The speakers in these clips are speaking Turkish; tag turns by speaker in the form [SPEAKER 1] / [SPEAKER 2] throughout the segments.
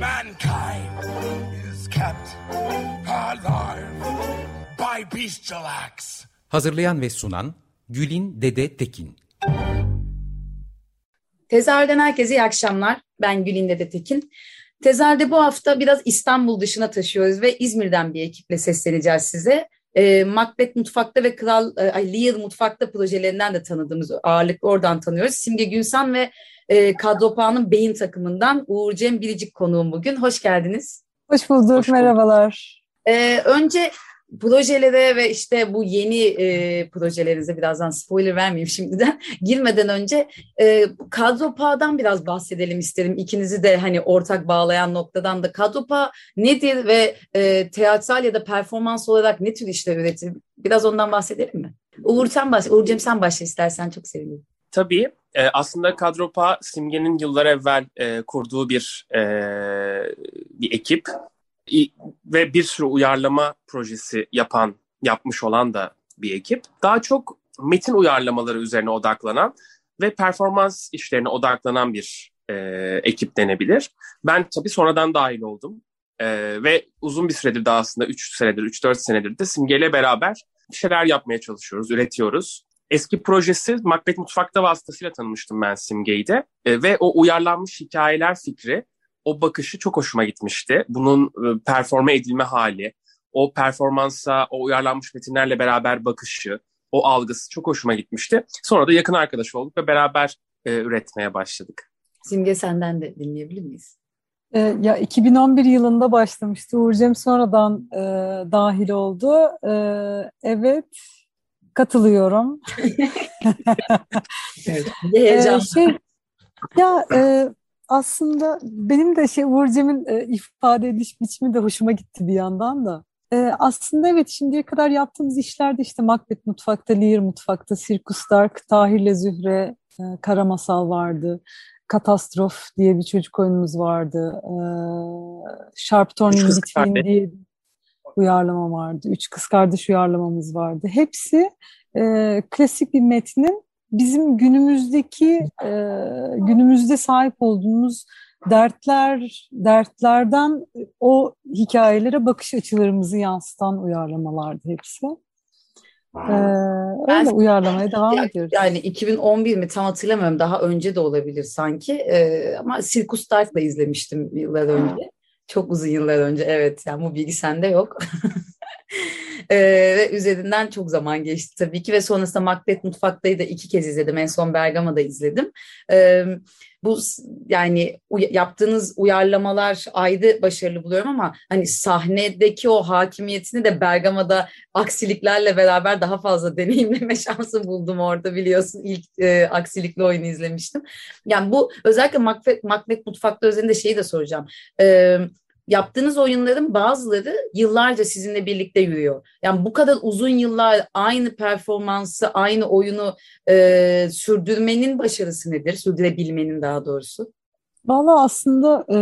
[SPEAKER 1] Mankind is kept alive by bestial acts. Hazırlayan ve sunan Gülin Dede Tekin.
[SPEAKER 2] Tezahürden herkese iyi akşamlar. Ben Gülin Dede Tekin. Tezahürde bu hafta biraz İstanbul dışına taşıyoruz ve İzmir'den bir ekiple sesleneceğiz size. E, Macbeth Mutfak'ta ve Kral e, Lear Mutfak'ta projelerinden de tanıdığımız ağırlıklı oradan tanıyoruz. Simge Günsan ve e, Kadropa'nın beyin takımından Uğur Cem Biricik konuğum bugün. Hoş geldiniz.
[SPEAKER 3] Hoş bulduk, Hoş bulduk. merhabalar.
[SPEAKER 2] E, önce projelere ve işte bu yeni e, projelerinize birazdan spoiler vermeyeyim şimdiden girmeden önce e, Kadropa'dan biraz bahsedelim isterim. İkinizi de hani ortak bağlayan noktadan da Kadropa nedir ve e, teatral ya da performans olarak ne tür işler üretir? Biraz ondan bahsedelim mi? Uğur sen başla, Uğurcem sen başla istersen çok sevinirim.
[SPEAKER 4] Tabii. E, aslında Kadropa Simge'nin yıllar evvel e, kurduğu bir e, bir ekip ve bir sürü uyarlama projesi yapan, yapmış olan da bir ekip. Daha çok metin uyarlamaları üzerine odaklanan ve performans işlerine odaklanan bir e, ekip denebilir. Ben tabii sonradan dahil oldum. E, ve uzun bir süredir de aslında 3 senedir, 3-4 senedir de Simge beraber bir şeyler yapmaya çalışıyoruz, üretiyoruz. Eski projesi Macbeth Mutfak'ta vasıtasıyla tanımıştım ben Simge'yi de. E, ve o uyarlanmış hikayeler fikri o bakışı çok hoşuma gitmişti. Bunun e, performe edilme hali, o performansa, o uyarlanmış metinlerle beraber bakışı, o algısı çok hoşuma gitmişti. Sonra da yakın arkadaş olduk ve beraber e, üretmeye başladık.
[SPEAKER 2] Simge senden de dinleyebilir miyiz?
[SPEAKER 3] E, ya 2011 yılında başlamıştı. Uğurcem sonradan e, dahil oldu. E, evet, katılıyorum.
[SPEAKER 2] evet, heyecan. E, şey,
[SPEAKER 3] ya e, aslında benim de şey Uğur Cem'in e, ifade ediş biçimi de hoşuma gitti bir yandan da. E, aslında evet şimdiye kadar yaptığımız işlerde işte Macbeth Mutfak'ta, Lear Mutfak'ta, Sirkus Dark, Tahir'le Zühre, e, Kara Masal vardı. Katastrof diye bir çocuk oyunumuz vardı. E, Sharp Turning Between diye uyarlama vardı. Üç Kız Kardeş uyarlamamız vardı. Hepsi e, klasik bir metnin bizim günümüzdeki e, günümüzde sahip olduğumuz dertler dertlerden o hikayelere bakış açılarımızı yansıtan uyarlamalardı hepsi. Ee, öyle uyarlamaya devam ediyoruz.
[SPEAKER 2] Yani 2011 mi tam hatırlamıyorum daha önce de olabilir sanki ee, ama Sirkus Dark'la izlemiştim yıllar önce. Çok uzun yıllar önce evet yani bu bilgi sende yok. e, ve üzerinden çok zaman geçti tabii ki ve sonrasında Macbeth Mutfak'tayı da iki kez izledim. En son Bergama'da izledim. E, bu yani yaptığınız uyarlamalar ayrı başarılı buluyorum ama hani sahnedeki o hakimiyetini de Bergama'da aksiliklerle beraber daha fazla deneyimleme şansı buldum orada biliyorsun ilk e, aksilikli oyunu izlemiştim. Yani bu özellikle Macbeth, Macbeth Mutfak'ta üzerinde şeyi de soracağım. E, yaptığınız oyunların bazıları yıllarca sizinle birlikte yürüyor. Yani bu kadar uzun yıllar aynı performansı, aynı oyunu e, sürdürmenin başarısı nedir? Sürdürebilmenin daha doğrusu.
[SPEAKER 3] Valla aslında e,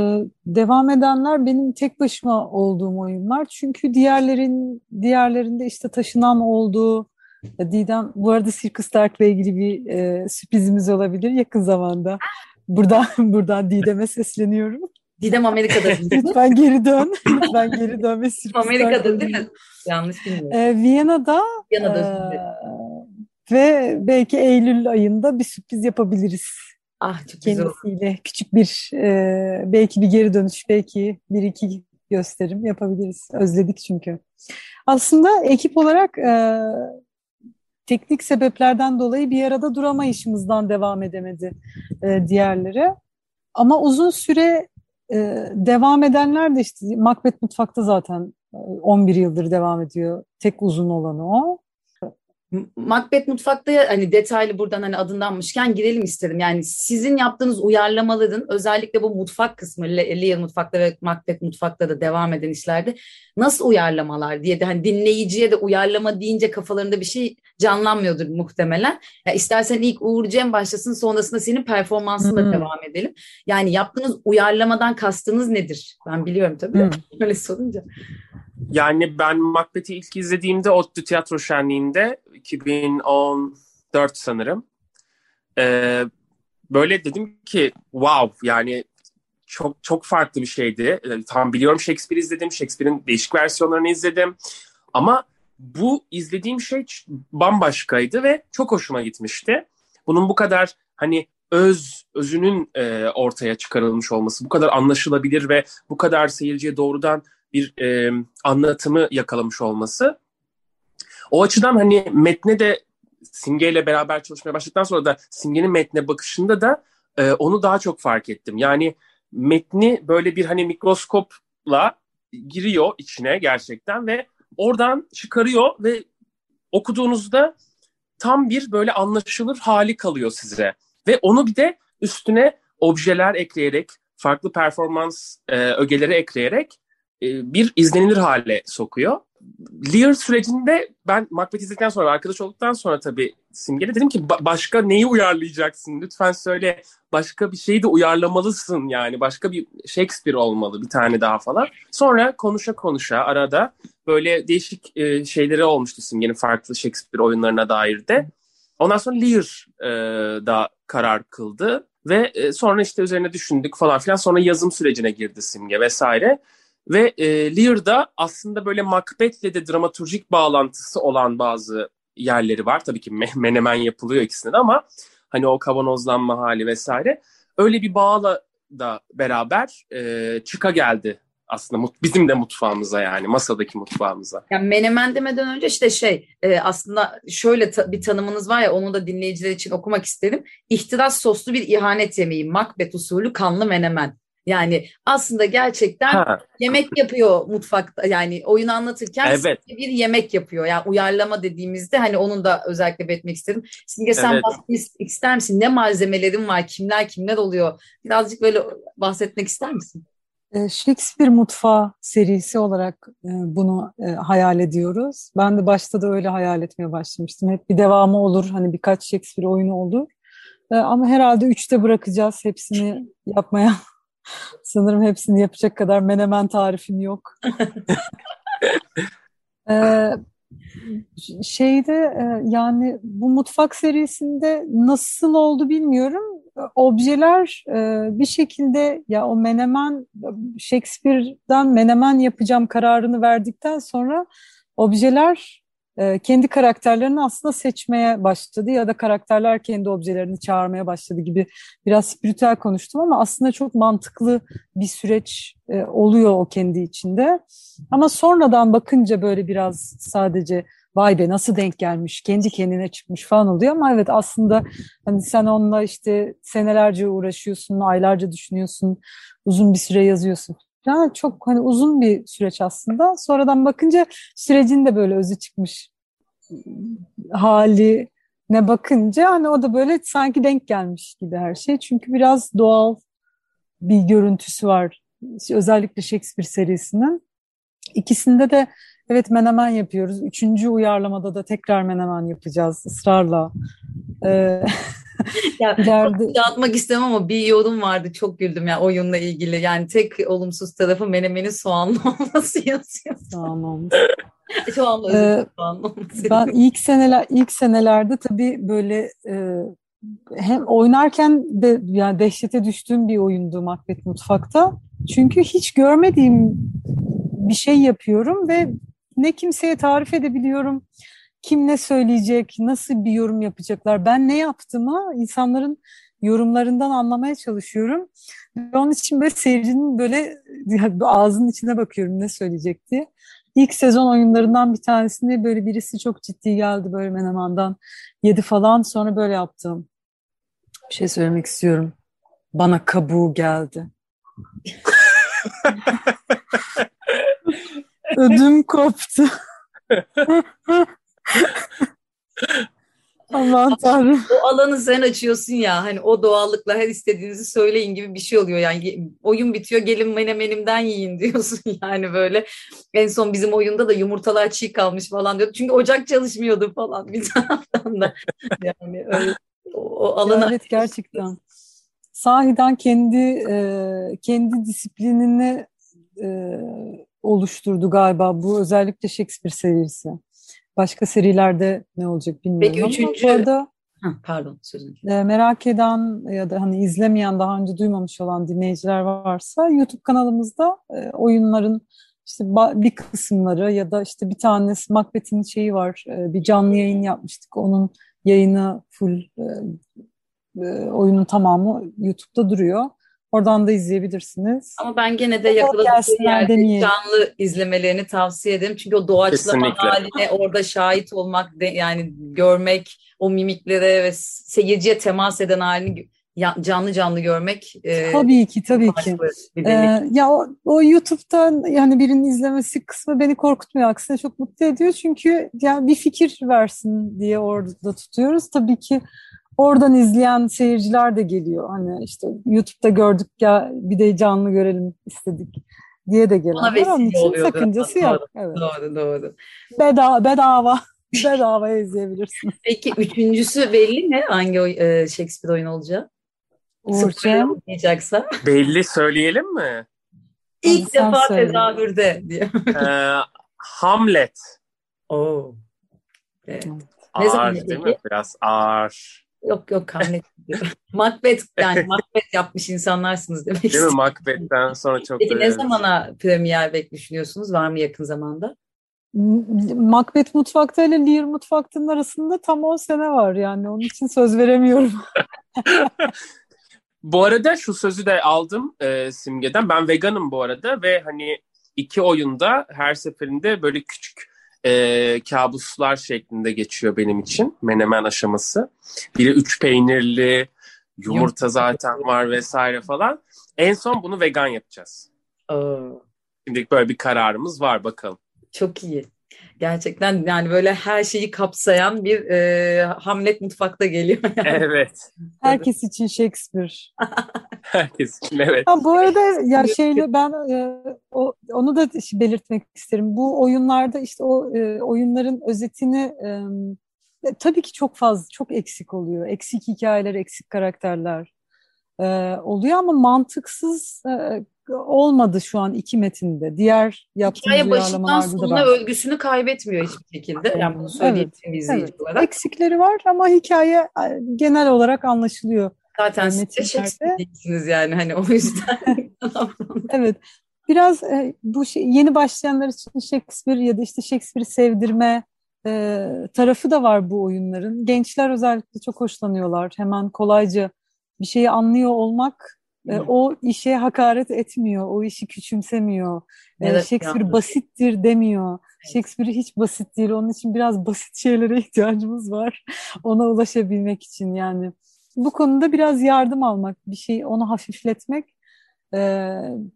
[SPEAKER 3] devam edenler benim tek başıma olduğum oyunlar. Çünkü diğerlerin diğerlerinde işte taşınan olduğu Didem bu arada Circus Dark'la ilgili bir e, sürprizimiz olabilir yakın zamanda. Buradan buradan Didem'e sesleniyorum.
[SPEAKER 2] Didem Amerika'da.
[SPEAKER 3] Lütfen geri dön. Lütfen geri dön ve
[SPEAKER 2] Amerika'da değil mi? Yanlış bilmiyorum.
[SPEAKER 3] Ee, Viyana'da.
[SPEAKER 2] Viyana'da.
[SPEAKER 3] E, ve belki Eylül ayında bir sürpriz yapabiliriz.
[SPEAKER 2] Ah çok
[SPEAKER 3] Kendisiyle güzel. küçük bir e, belki bir geri dönüş, belki bir iki gösterim yapabiliriz. Özledik çünkü. Aslında ekip olarak e, teknik sebeplerden dolayı bir arada duramayışımızdan devam edemedi e, diğerleri. Ama uzun süre ee, devam edenler de işte Macbeth Mutfak'ta zaten 11 e, yıldır devam ediyor. Tek uzun olanı o.
[SPEAKER 2] Macbeth Mutfak'ta hani detaylı buradan hani adındanmışken girelim istedim. Yani sizin yaptığınız uyarlamaların özellikle bu mutfak kısmı Lear Mutfak'ta ve Macbeth Mutfak'ta da devam eden işlerde nasıl uyarlamalar diye de hani dinleyiciye de uyarlama deyince kafalarında bir şey canlanmıyordur muhtemelen. Ya istersen ilk Uğur Cem başlasın sonrasında senin performansınla hmm. devam edelim. Yani yaptığınız uyarlamadan kastınız nedir? Ben biliyorum tabii. Hmm. Öyle sorunca.
[SPEAKER 4] Yani ben Macbeth'i ilk izlediğimde ODTÜ Tiyatro Şenliği'nde 2014 sanırım. Ee, böyle dedim ki wow yani çok çok farklı bir şeydi. Ee, tam biliyorum Shakespeare izledim. Shakespeare'in değişik versiyonlarını izledim. Ama bu izlediğim şey bambaşkaydı ve çok hoşuma gitmişti. Bunun bu kadar hani öz özünün e, ortaya çıkarılmış olması, bu kadar anlaşılabilir ve bu kadar seyirciye doğrudan bir e, anlatımı yakalamış olması. O açıdan hani metne de Simge ile beraber çalışmaya başladıktan sonra da Simge'nin metne bakışında da e, onu daha çok fark ettim. Yani metni böyle bir hani mikroskopla giriyor içine gerçekten ve oradan çıkarıyor ve okuduğunuzda tam bir böyle anlaşılır hali kalıyor size. Ve onu bir de üstüne objeler ekleyerek, farklı performans e, ögeleri ekleyerek bir izlenilir hale sokuyor. Lear sürecinde ben Macbeth izledikten sonra arkadaş olduktan sonra tabii Simge'de dedim ki ba- başka neyi uyarlayacaksın? Lütfen söyle başka bir şeyi de uyarlamalısın yani başka bir Shakespeare olmalı bir tane daha falan. Sonra konuşa konuşa arada böyle değişik e, şeyleri olmuştu Simge'nin farklı Shakespeare oyunlarına dair de. Ondan sonra Lear e, da karar kıldı ve e, sonra işte üzerine düşündük falan filan. Sonra yazım sürecine girdi Simge vesaire. Ve e, Lear'da aslında böyle Macbeth'le de dramaturjik bağlantısı olan bazı yerleri var. Tabii ki menemen yapılıyor ikisinde de ama hani o kavanozlanma hali vesaire. Öyle bir bağla da beraber e, çıka geldi aslında bizim de mutfağımıza yani masadaki mutfağımıza.
[SPEAKER 2] Yani menemen demeden önce işte şey e, aslında şöyle ta, bir tanımınız var ya onu da dinleyiciler için okumak isterim. İhtiras soslu bir ihanet yemeği Macbeth usulü kanlı menemen. Yani aslında gerçekten ha. yemek yapıyor mutfakta yani oyunu anlatırken evet. bir yemek yapıyor. Yani uyarlama dediğimizde hani onun da özellikle belirtmek istedim. Simge sen evet. bahsetmek ister misin? Ne malzemelerin var? Kimler kimler oluyor? Birazcık böyle bahsetmek ister misin?
[SPEAKER 3] Ee, Shakespeare Mutfağı serisi olarak e, bunu e, hayal ediyoruz. Ben de başta da öyle hayal etmeye başlamıştım. Hep bir devamı olur, hani birkaç Shakespeare oyunu olur. Ama herhalde üçte bırakacağız hepsini yapmaya. Sanırım hepsini yapacak kadar menemen tarifim yok. ee, şeyde e, yani bu mutfak serisinde nasıl oldu bilmiyorum. Objeler e, bir şekilde ya o menemen Shakespeare'dan menemen yapacağım kararını verdikten sonra objeler e, kendi karakterlerini aslında seçmeye başladı ya da karakterler kendi objelerini çağırmaya başladı gibi biraz spiritüel konuştum ama aslında çok mantıklı bir süreç e, oluyor o kendi içinde. Ama sonradan bakınca böyle biraz sadece vay be nasıl denk gelmiş, kendi kendine çıkmış falan oluyor ama evet aslında hani sen onunla işte senelerce uğraşıyorsun, aylarca düşünüyorsun, uzun bir süre yazıyorsun yani çok hani uzun bir süreç aslında. Sonradan bakınca sürecin de böyle özü çıkmış hali ne bakınca hani o da böyle sanki denk gelmiş gibi her şey. Çünkü biraz doğal bir görüntüsü var. Özellikle Shakespeare serisinin. İkisinde de evet menemen yapıyoruz. Üçüncü uyarlamada da tekrar menemen yapacağız ısrarla. Ee,
[SPEAKER 2] ya, ileride... Dağıtmak istemem ama bir yorum vardı çok güldüm ya oyunla ilgili. Yani tek olumsuz tarafı menemenin soğanlı olması yazıyor.
[SPEAKER 3] Soğanlı olması. An ee, ben ilk seneler ilk senelerde tabii böyle e, hem oynarken de yani dehşete düştüğüm bir oyundu Macbeth Mutfak'ta. Çünkü hiç görmediğim bir şey yapıyorum ve ne kimseye tarif edebiliyorum kim ne söyleyecek, nasıl bir yorum yapacaklar, ben ne yaptığımı insanların yorumlarından anlamaya çalışıyorum. Onun için böyle seyircinin böyle ağzının içine bakıyorum ne söyleyecek diye. İlk sezon oyunlarından bir tanesinde böyle birisi çok ciddi geldi böyle Meneman'dan yedi falan sonra böyle yaptım. Bir şey söylemek istiyorum. Bana kabuğu geldi. Ödüm koptu. Aman tanrım.
[SPEAKER 2] O alanı sen açıyorsun ya. Hani o doğallıkla her istediğinizi söyleyin gibi bir şey oluyor. Yani oyun bitiyor gelin menemenimden yiyin diyorsun yani böyle. En son bizim oyunda da yumurtalar çiğ kalmış falan diyordu. Çünkü ocak çalışmıyordu falan bir taraftan da. Yani öyle. O, o alanı
[SPEAKER 3] evet gerçekten. Sahiden kendi e, kendi disiplinini e, oluşturdu galiba bu özellikle Shakespeare serisi. Başka serilerde ne olacak bilmiyorum
[SPEAKER 2] Peki
[SPEAKER 3] ama
[SPEAKER 2] üçüncü-
[SPEAKER 3] bu arada
[SPEAKER 2] Heh, pardon sözünü.
[SPEAKER 3] e, merak eden ya da hani izlemeyen daha önce duymamış olan dinleyiciler varsa YouTube kanalımızda e, oyunların işte bir kısımları ya da işte bir tanesi Macbeth'in şeyi var e, bir canlı yayın yapmıştık onun yayını full e, e, oyunun tamamı YouTube'da duruyor. Oradan da izleyebilirsiniz.
[SPEAKER 2] Ama ben gene de
[SPEAKER 3] gelsinler,
[SPEAKER 2] yerde
[SPEAKER 3] deneyelim.
[SPEAKER 2] canlı izlemelerini tavsiye ederim. Çünkü o doğaçlama
[SPEAKER 4] Kesinlikle.
[SPEAKER 2] haline orada şahit olmak, de, yani görmek, o mimiklere ve seyirciye temas eden halini canlı canlı görmek e,
[SPEAKER 3] Tabii ki tabii ki. Ee, ya o, o YouTube'dan yani birinin izlemesi kısmı beni korkutmuyor. Aksine çok mutlu ediyor. Çünkü yani bir fikir versin diye orada tutuyoruz. Tabii ki oradan izleyen seyirciler de geliyor. Hani işte YouTube'da gördük ya bir de canlı görelim istedik diye de gelen
[SPEAKER 2] Ona vesile oluyordur.
[SPEAKER 3] sakıncası
[SPEAKER 2] Doğru,
[SPEAKER 3] yok. Evet.
[SPEAKER 2] Doğru doğru.
[SPEAKER 3] Bedava, bedava. Bedavaya izleyebilirsiniz.
[SPEAKER 2] Peki üçüncüsü belli mi? Hangi e, Shakespeare oyunu olacak?
[SPEAKER 3] Uğurcan.
[SPEAKER 2] olmayacaksa.
[SPEAKER 4] Belli söyleyelim mi?
[SPEAKER 2] İlk
[SPEAKER 3] sen
[SPEAKER 2] defa
[SPEAKER 3] söyle.
[SPEAKER 2] tezahürde diye.
[SPEAKER 4] Ee, Hamlet.
[SPEAKER 2] Oo. Evet. Ne zaman
[SPEAKER 4] Ağır değil mi? Biraz ağır.
[SPEAKER 2] Yok yok Hamlet diyorum. Macbeth yani Macbeth yapmış insanlarsınız demek
[SPEAKER 4] Değil mi?
[SPEAKER 2] istiyorum.
[SPEAKER 4] Macbeth'ten sonra çok
[SPEAKER 2] Peki ne zamana premier bek düşünüyorsunuz? Var mı yakın zamanda?
[SPEAKER 3] Macbeth mutfakta ile Lear mutfaktının arasında tam 10 sene var yani. Onun için söz veremiyorum.
[SPEAKER 4] Bu arada şu sözü de aldım e, Simge'den. Ben veganım bu arada ve hani iki oyunda her seferinde böyle küçük e, kabuslar şeklinde geçiyor benim için menemen aşaması. Biri üç peynirli, yumurta zaten var vesaire falan. En son bunu vegan yapacağız.
[SPEAKER 2] Oo,
[SPEAKER 4] Şimdilik böyle bir kararımız var bakalım.
[SPEAKER 2] çok iyi. Gerçekten yani böyle her şeyi kapsayan bir e, Hamlet mutfakta geliyor. Yani.
[SPEAKER 4] Evet.
[SPEAKER 3] Herkes için Shakespeare.
[SPEAKER 4] Herkes için evet.
[SPEAKER 3] Ha, bu arada ya şeyle ben e, onu da belirtmek isterim. Bu oyunlarda işte o e, oyunların özetini e, e, tabii ki çok fazla, çok eksik oluyor. Eksik hikayeler, eksik karakterler e, oluyor ama mantıksız e, olmadı şu an iki metinde. Diğer yaptığımız
[SPEAKER 2] Hikaye başından sonuna
[SPEAKER 3] ben.
[SPEAKER 2] ölgüsünü kaybetmiyor hiçbir şekilde. Yani bunu tüm izleyici
[SPEAKER 3] Evet.
[SPEAKER 2] olarak.
[SPEAKER 3] Eksikleri var ama hikaye e, genel olarak anlaşılıyor.
[SPEAKER 2] Zaten siz de Shakespeare'lisiniz yani hani o yüzden.
[SPEAKER 3] Evet. Biraz e, bu şey, yeni başlayanlar için Shakespeare ya da işte Shakespeare'i sevdirme e, tarafı da var bu oyunların. Gençler özellikle çok hoşlanıyorlar. Hemen kolayca bir şeyi anlıyor olmak e, o işe hakaret etmiyor, o işi küçümsemiyor. E,
[SPEAKER 2] Evet,
[SPEAKER 3] Shakespeare
[SPEAKER 2] yalnız.
[SPEAKER 3] basittir demiyor.
[SPEAKER 2] Evet.
[SPEAKER 3] Shakespeare hiç basit değil. Onun için biraz basit şeylere ihtiyacımız var. Ona ulaşabilmek için yani. Bu konuda biraz yardım almak, bir şey onu hafifletmek e,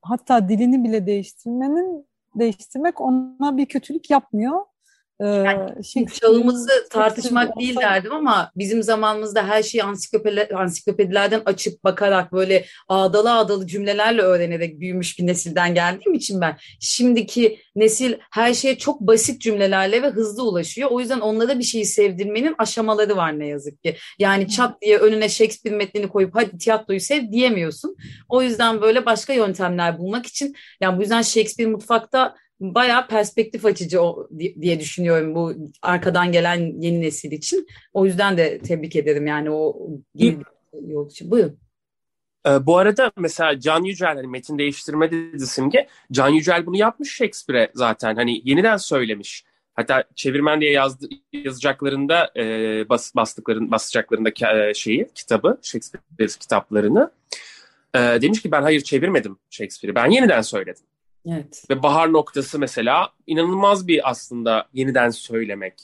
[SPEAKER 3] hatta dilini bile değiştirmenin değiştirmek ona bir kötülük yapmıyor. E, Shakespeare'in
[SPEAKER 2] Çağımızı tartışmak değil derdim ama bizim zamanımızda her şeyi ansiklopedi, ansiklopedilerden açıp bakarak böyle ağdalı ağdalı cümlelerle öğrenerek büyümüş bir nesilden geldiğim için ben şimdiki nesil her şeye çok basit cümlelerle ve hızlı ulaşıyor. O yüzden onlara bir şeyi sevdirmenin aşamaları var ne yazık ki. Yani çat diye önüne Shakespeare metnini koyup hadi tiyatroyu sev diyemiyorsun. O yüzden böyle başka yöntemler bulmak için yani bu yüzden Shakespeare mutfakta bayağı perspektif açıcı diye düşünüyorum bu arkadan gelen yeni nesil için. O yüzden de tebrik ederim yani o yeni yol için. Buyurun.
[SPEAKER 4] Ee, bu arada mesela Can Yücel hani metin değiştirme dedi Simge. Can Yücel bunu yapmış Shakespeare'e zaten. Hani yeniden söylemiş. Hatta çevirmen diye yazdı, yazacaklarında e, bas, bastıkların basacaklarındaki e, şeyi kitabı Shakespeare kitaplarını e, demiş ki ben hayır çevirmedim Shakespeare'i. Ben yeniden söyledim.
[SPEAKER 2] Evet.
[SPEAKER 4] Ve bahar noktası mesela inanılmaz bir aslında yeniden söylemek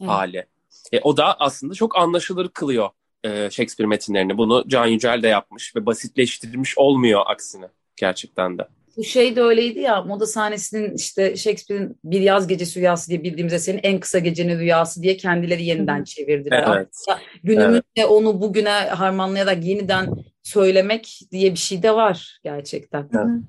[SPEAKER 2] Evet.
[SPEAKER 4] hali. E, o da aslında çok anlaşılır kılıyor e, Shakespeare metinlerini. Bunu Can Yücel de yapmış ve basitleştirmiş olmuyor aksine gerçekten de.
[SPEAKER 2] Bu şey de öyleydi ya moda sahnesinin işte Shakespeare'in bir yaz gecesi rüyası diye bildiğimiz eserin en kısa gecenin rüyası diye kendileri yeniden çevirdiler.
[SPEAKER 4] Evet.
[SPEAKER 2] Aslında Günümüzde onu bugüne harmanlayarak yeniden söylemek diye bir şey de var gerçekten.
[SPEAKER 4] Evet.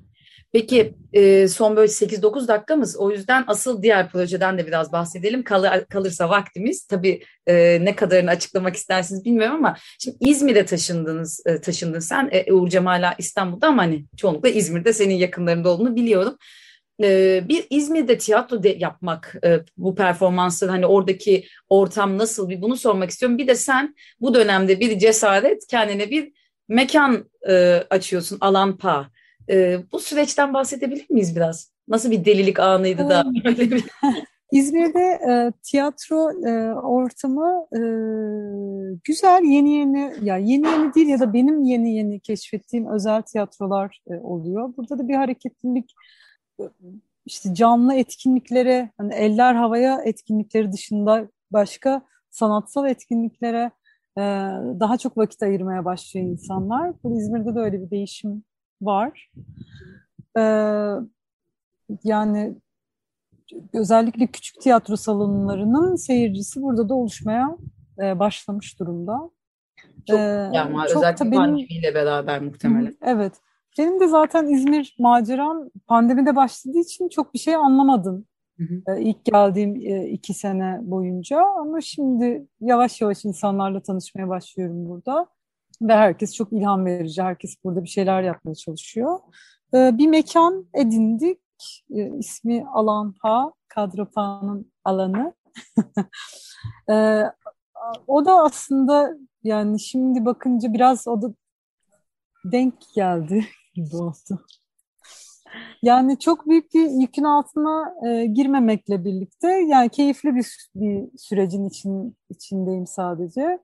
[SPEAKER 2] Peki e, son böyle 8-9 dakikamız o yüzden asıl diğer projeden de biraz bahsedelim. Kalır, kalırsa vaktimiz tabii e, ne kadarını açıklamak istersiniz bilmiyorum ama şimdi İzmir'e taşındınız, e, taşındın sen. E, Uğurcam hala İstanbul'da ama hani çoğunlukla İzmir'de senin yakınlarında olduğunu biliyorum. E, bir İzmir'de tiyatro de yapmak e, bu performansın hani oradaki ortam nasıl bir bunu sormak istiyorum. Bir de sen bu dönemde bir cesaret kendine bir mekan e, açıyorsun Alan Pa. E, bu süreçten bahsedebilir miyiz biraz? Nasıl bir delilik anıydı da bir...
[SPEAKER 3] İzmir'de e, tiyatro e, ortamı e, güzel, yeni yeni, ya yeni yeni değil ya da benim yeni yeni keşfettiğim özel tiyatrolar e, oluyor. Burada da bir hareketlilik, e, işte canlı etkinliklere, hani eller havaya etkinlikleri dışında başka sanatsal etkinliklere e, daha çok vakit ayırmaya başlıyor insanlar. Bu İzmir'de de öyle bir değişim var. E, yani özellikle küçük tiyatro salonlarının seyircisi burada da oluşmaya e, başlamış durumda.
[SPEAKER 2] Çok
[SPEAKER 3] Ee,
[SPEAKER 2] yani var.
[SPEAKER 3] çok
[SPEAKER 2] Özellikle pandemiyle beraber muhtemelen.
[SPEAKER 3] Evet. Benim de zaten İzmir maceram pandemide başladığı için çok bir şey anlamadım.
[SPEAKER 2] Hı hı.
[SPEAKER 3] Ee, ilk geldiğim e, iki sene boyunca ama şimdi yavaş yavaş insanlarla tanışmaya başlıyorum burada. Ve herkes çok ilham verici. Herkes burada bir şeyler yapmaya çalışıyor. Ee, bir mekan edindik. Ee, ismi Alan Pa, Kadropa'nın alanı. Ee, o da aslında yani şimdi bakınca biraz o da denk geldi gibi oldu. Yani çok büyük bir yükün altına e, girmemekle birlikte yani keyifli bir, bir sürecin için içindeyim sadece.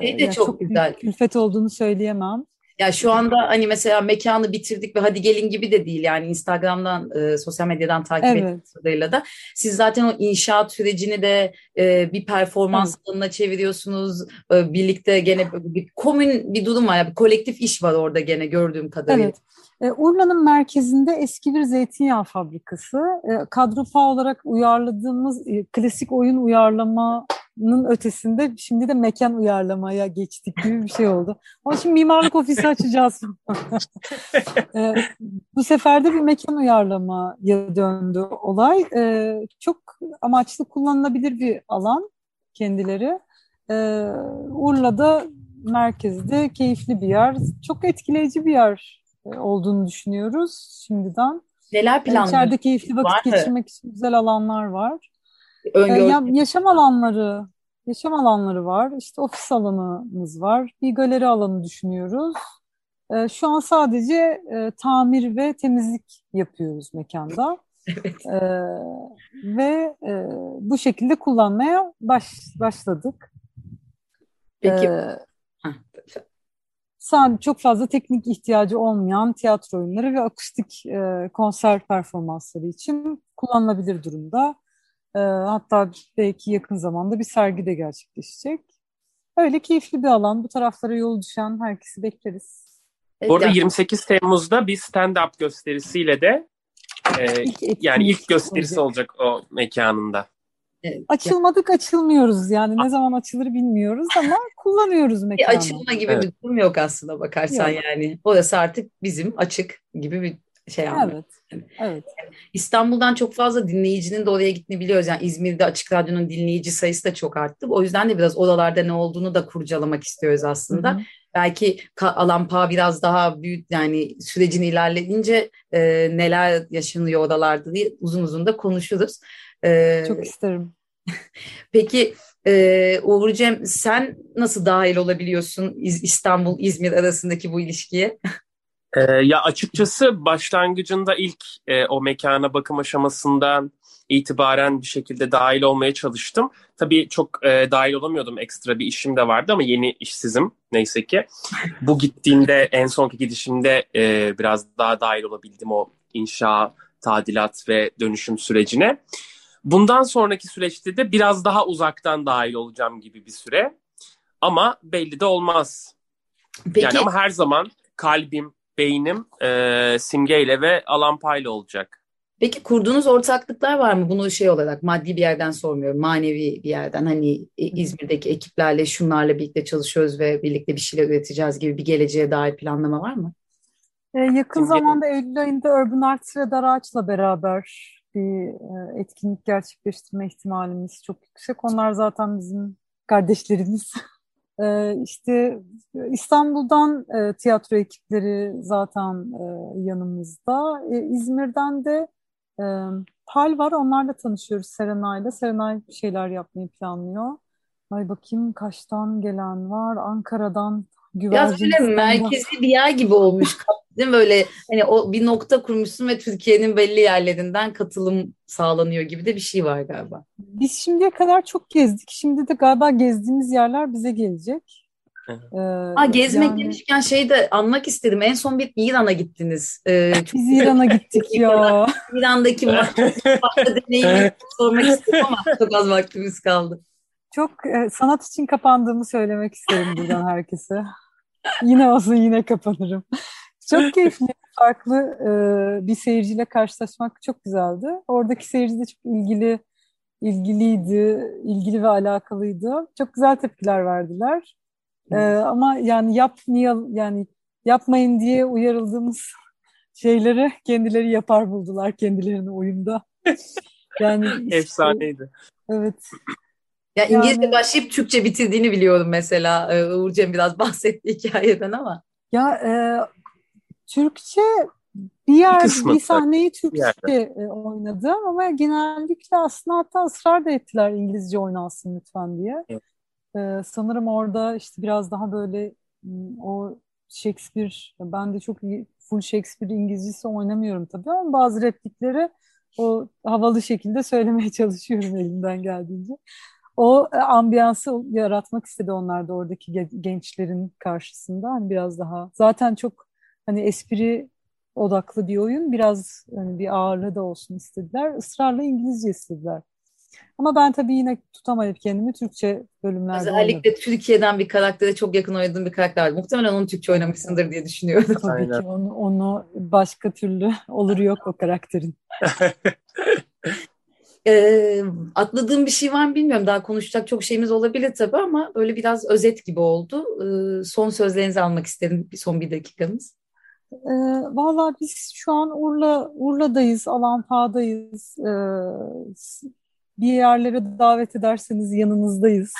[SPEAKER 2] Şey de
[SPEAKER 3] yani
[SPEAKER 2] çok
[SPEAKER 3] büyük
[SPEAKER 2] güzel.
[SPEAKER 3] külfet olduğunu söyleyemem.
[SPEAKER 2] Ya şu anda hani mesela mekanı bitirdik ve hadi gelin gibi de değil yani Instagram'dan, e, sosyal medyadan takip
[SPEAKER 3] Evet.
[SPEAKER 2] kadarıyla da siz zaten o inşaat sürecini de e, bir performans alanına çeviriyorsunuz. E, birlikte gene bir komün bir durum var, ya, bir kolektif iş var orada gene gördüğüm kadarıyla.
[SPEAKER 3] Evet. E, Urla'nın merkezinde eski bir zeytinyağı fabrikası. E, Kadrofa olarak uyarladığımız e, klasik oyun uyarlamanın ötesinde şimdi de mekan uyarlamaya geçtik gibi bir şey oldu. Ama şimdi mimarlık ofisi açacağız. E, bu sefer de bir mekan uyarlamaya döndü olay. E, çok amaçlı kullanılabilir bir alan kendileri. E, Urla'da merkezde keyifli bir yer. Çok etkileyici bir yer e, olduğunu düşünüyoruz şimdiden.
[SPEAKER 2] Neler planlıyorsunuz?
[SPEAKER 3] İçeride keyifli vakit
[SPEAKER 2] Var
[SPEAKER 3] geçirmek için güzel alanlar var. E,
[SPEAKER 2] Öngördüğünüz
[SPEAKER 3] ya- yaşam alanları, yaşam alanları var. İşte ofis alanımız var. Bir galeri alanı düşünüyoruz. E, şu an sadece e, tamir ve temizlik yapıyoruz mekanda.
[SPEAKER 2] Evet.
[SPEAKER 3] E, ve e, bu şekilde kullanmaya baş, başladık.
[SPEAKER 2] Peki
[SPEAKER 3] E, sadece çok fazla teknik ihtiyacı olmayan tiyatro oyunları ve akustik e, konser performansları için kullanılabilir durumda. E, hatta belki yakın zamanda bir sergi de gerçekleşecek. Öyle keyifli bir alan. Bu taraflara yol düşen herkesi bekleriz.
[SPEAKER 2] evet,
[SPEAKER 4] Bu arada
[SPEAKER 2] ya-
[SPEAKER 4] 28 Temmuz'da bir stand-up gösterisiyle de e,
[SPEAKER 3] İlk
[SPEAKER 4] yani ilk gösterisi
[SPEAKER 3] olacak.
[SPEAKER 4] olacak o mekanında.
[SPEAKER 2] evet.
[SPEAKER 3] Açılmadık açılmıyoruz yani ne zaman açılır bilmiyoruz ama kullanıyoruz
[SPEAKER 2] Bir
[SPEAKER 3] mekanı.
[SPEAKER 2] açılma gibi
[SPEAKER 4] Evet.
[SPEAKER 2] bir durum yok aslında bakarsan
[SPEAKER 3] Yok.
[SPEAKER 2] yani. Orası artık bizim açık gibi bir şey anlıyorum.
[SPEAKER 3] Evet, evet.
[SPEAKER 2] İstanbul'dan çok fazla dinleyicinin de oraya gittiğini biliyoruz. Yani İzmir'de Açık Radyo'nun dinleyici sayısı da çok arttı. O yüzden de biraz oralarda ne olduğunu da kurcalamak istiyoruz aslında.
[SPEAKER 3] Hı hı.
[SPEAKER 2] Belki alan paha biraz daha büyük yani sürecin ilerleyince e, neler yaşanıyor oralarda diye uzun uzun da konuşuruz. E,
[SPEAKER 3] Çok isterim.
[SPEAKER 2] Peki e, Uğur Cem sen nasıl dahil olabiliyorsun İz- İstanbul İzmir arasındaki bu ilişkiye?
[SPEAKER 4] E, ya açıkçası başlangıcında ilk e, o mekana bakım aşamasından itibaren bir şekilde dahil olmaya çalıştım. Tabii çok e, dahil olamıyordum. Ekstra bir işim de vardı ama yeni işsizim neyse ki. Bu gittiğinde en sonki gidişimde e, biraz daha dahil olabildim o inşa, tadilat ve dönüşüm sürecine. Bundan sonraki süreçte de biraz daha uzaktan dahil olacağım gibi bir süre. Ama belli de olmaz.
[SPEAKER 2] Peki
[SPEAKER 4] Yani ama her zaman kalbim, beynim e, simgeyle ve Alan Pay'la olacak.
[SPEAKER 2] Peki kurduğunuz ortaklıklar var mı? Bunu şey olarak maddi bir yerden sormuyorum. Manevi bir yerden. Hani İzmir'deki ekiplerle şunlarla birlikte çalışıyoruz ve birlikte bir şeyler üreteceğiz gibi bir geleceğe dair planlama var mı?
[SPEAKER 3] Ee, yakın Simge... zamanda Eylül ayında Urban Arts ve Daraç'la beraber bir e, etkinlik gerçekleştirme ihtimalimiz çok yüksek. Onlar zaten bizim kardeşlerimiz. Ee, işte İstanbul'dan e, tiyatro ekipleri zaten e, yanımızda. İzmir'den de Pal var. Onlarla tanışıyoruz Serenay'la. Serenay bir şeyler yapmayı planlıyor. Ay bakayım Kaş'tan gelen var. Ankara'dan
[SPEAKER 2] Biraz böyle merkezi bir yer gibi olmuş. Değil mi? Böyle hani o bir nokta kurmuşsun ve Türkiye'nin belli yerlerinden katılım sağlanıyor gibi de bir şey var galiba.
[SPEAKER 3] Biz şimdiye kadar çok gezdik. Şimdi de galiba gezdiğimiz yerler bize gelecek.
[SPEAKER 2] Ee, ha, gezmek yani... demişken şeyi de anmak istedim. En son bir İran'a gittiniz.
[SPEAKER 3] Ee, çok Biz İran'a gittik ya.
[SPEAKER 2] İran'daki başka deneyimi sormak istedim ama çok az vaktimiz kaldı.
[SPEAKER 3] Çok e, sanat için kapandığımı söylemek isterim buradan herkese. yine olsun yine kapanırım. Çok keyifli, farklı e, bir seyirciyle karşılaşmak çok güzeldi. Oradaki seyirci de çok ilgili, ilgiliydi, ilgili ve alakalıydı. Çok güzel tepkiler verdiler. E, ama yani yapmayalım, yani yapmayın diye uyarıldığımız şeyleri kendileri yapar buldular kendilerine oyunda.
[SPEAKER 4] Yani işte, efsaneydi.
[SPEAKER 3] Evet.
[SPEAKER 2] Ya İngilizce yani, başlayıp Türkçe bitirdiğini biliyorum mesela. E, Uğur Cem biraz bahsetti hikayeden ama.
[SPEAKER 3] Ya e, Türkçe bir yer bir, bir sahneyi Türkçe e, oynadı ama genellikle aslında hatta ısrar da ettiler İngilizce oynasın lütfen diye. Evet. Ee, sanırım orada işte biraz daha böyle o Shakespeare ben de çok iyi full Shakespeare İngilizcesi oynamıyorum tabii ama bazı replikleri o havalı şekilde söylemeye çalışıyorum elimden geldiğince. O e, ambiyansı yaratmak istedi onlar da oradaki gençlerin karşısında. Hani biraz daha zaten çok hani espri odaklı bir oyun. Biraz hani bir ağırlığı da olsun istediler. Israrla İngilizce istediler. Ama ben tabii yine tutamayıp kendimi Türkçe bölümlerde
[SPEAKER 2] Özellikle oynadım. Türkiye'den bir karaktere çok yakın oynadığım bir karakter var. Muhtemelen onu Türkçe oynamışsındır diye düşünüyorum.
[SPEAKER 3] Tabii Aynen. ki onu, onu başka türlü olur yok o karakterin.
[SPEAKER 2] e, atladığım bir şey var mı bilmiyorum. Daha konuşacak çok şeyimiz olabilir tabii ama böyle biraz özet gibi oldu. E, son sözlerinizi almak isterim. Bir son bir dakikamız.
[SPEAKER 3] E, Valla biz şu an Urla Urla'dayız, Alanpa'dayız. E, bir yerlere davet ederseniz yanınızdayız.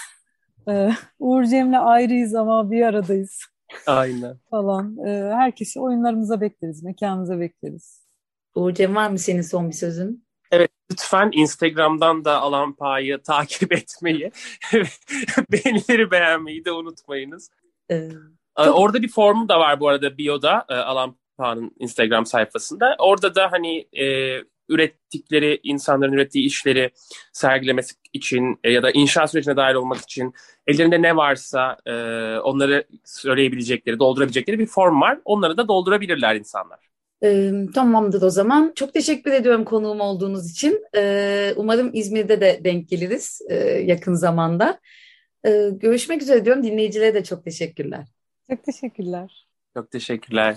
[SPEAKER 3] E, Uğur Cem'le ayrıyız ama bir aradayız.
[SPEAKER 4] Aynen.
[SPEAKER 3] Falan. E, herkesi oyunlarımıza bekleriz, mekanımıza bekleriz.
[SPEAKER 2] Uğur Cem var mı senin son bir sözün?
[SPEAKER 4] Evet lütfen Instagram'dan da Alan Pa'yı takip etmeyi, beğenileri beğenmeyi de unutmayınız. Ee, çok... Orada bir formu da var bu arada bio'da e, Alan Pa'nın Instagram sayfasında. Orada da hani e, ürettikleri, insanların ürettiği işleri sergilemesi için e, ya da inşaat sürecine dahil olmak için ellerinde ne varsa e, onları söyleyebilecekleri, doldurabilecekleri bir form var. Onları da doldurabilirler insanlar.
[SPEAKER 2] E, tamamdır o zaman. Çok teşekkür ediyorum konuğum olduğunuz için. E, umarım İzmir'de de denk geliriz e, yakın zamanda. E, görüşmek üzere diyorum. Dinleyicilere de çok teşekkürler.
[SPEAKER 3] Çok teşekkürler.
[SPEAKER 4] Çok teşekkürler.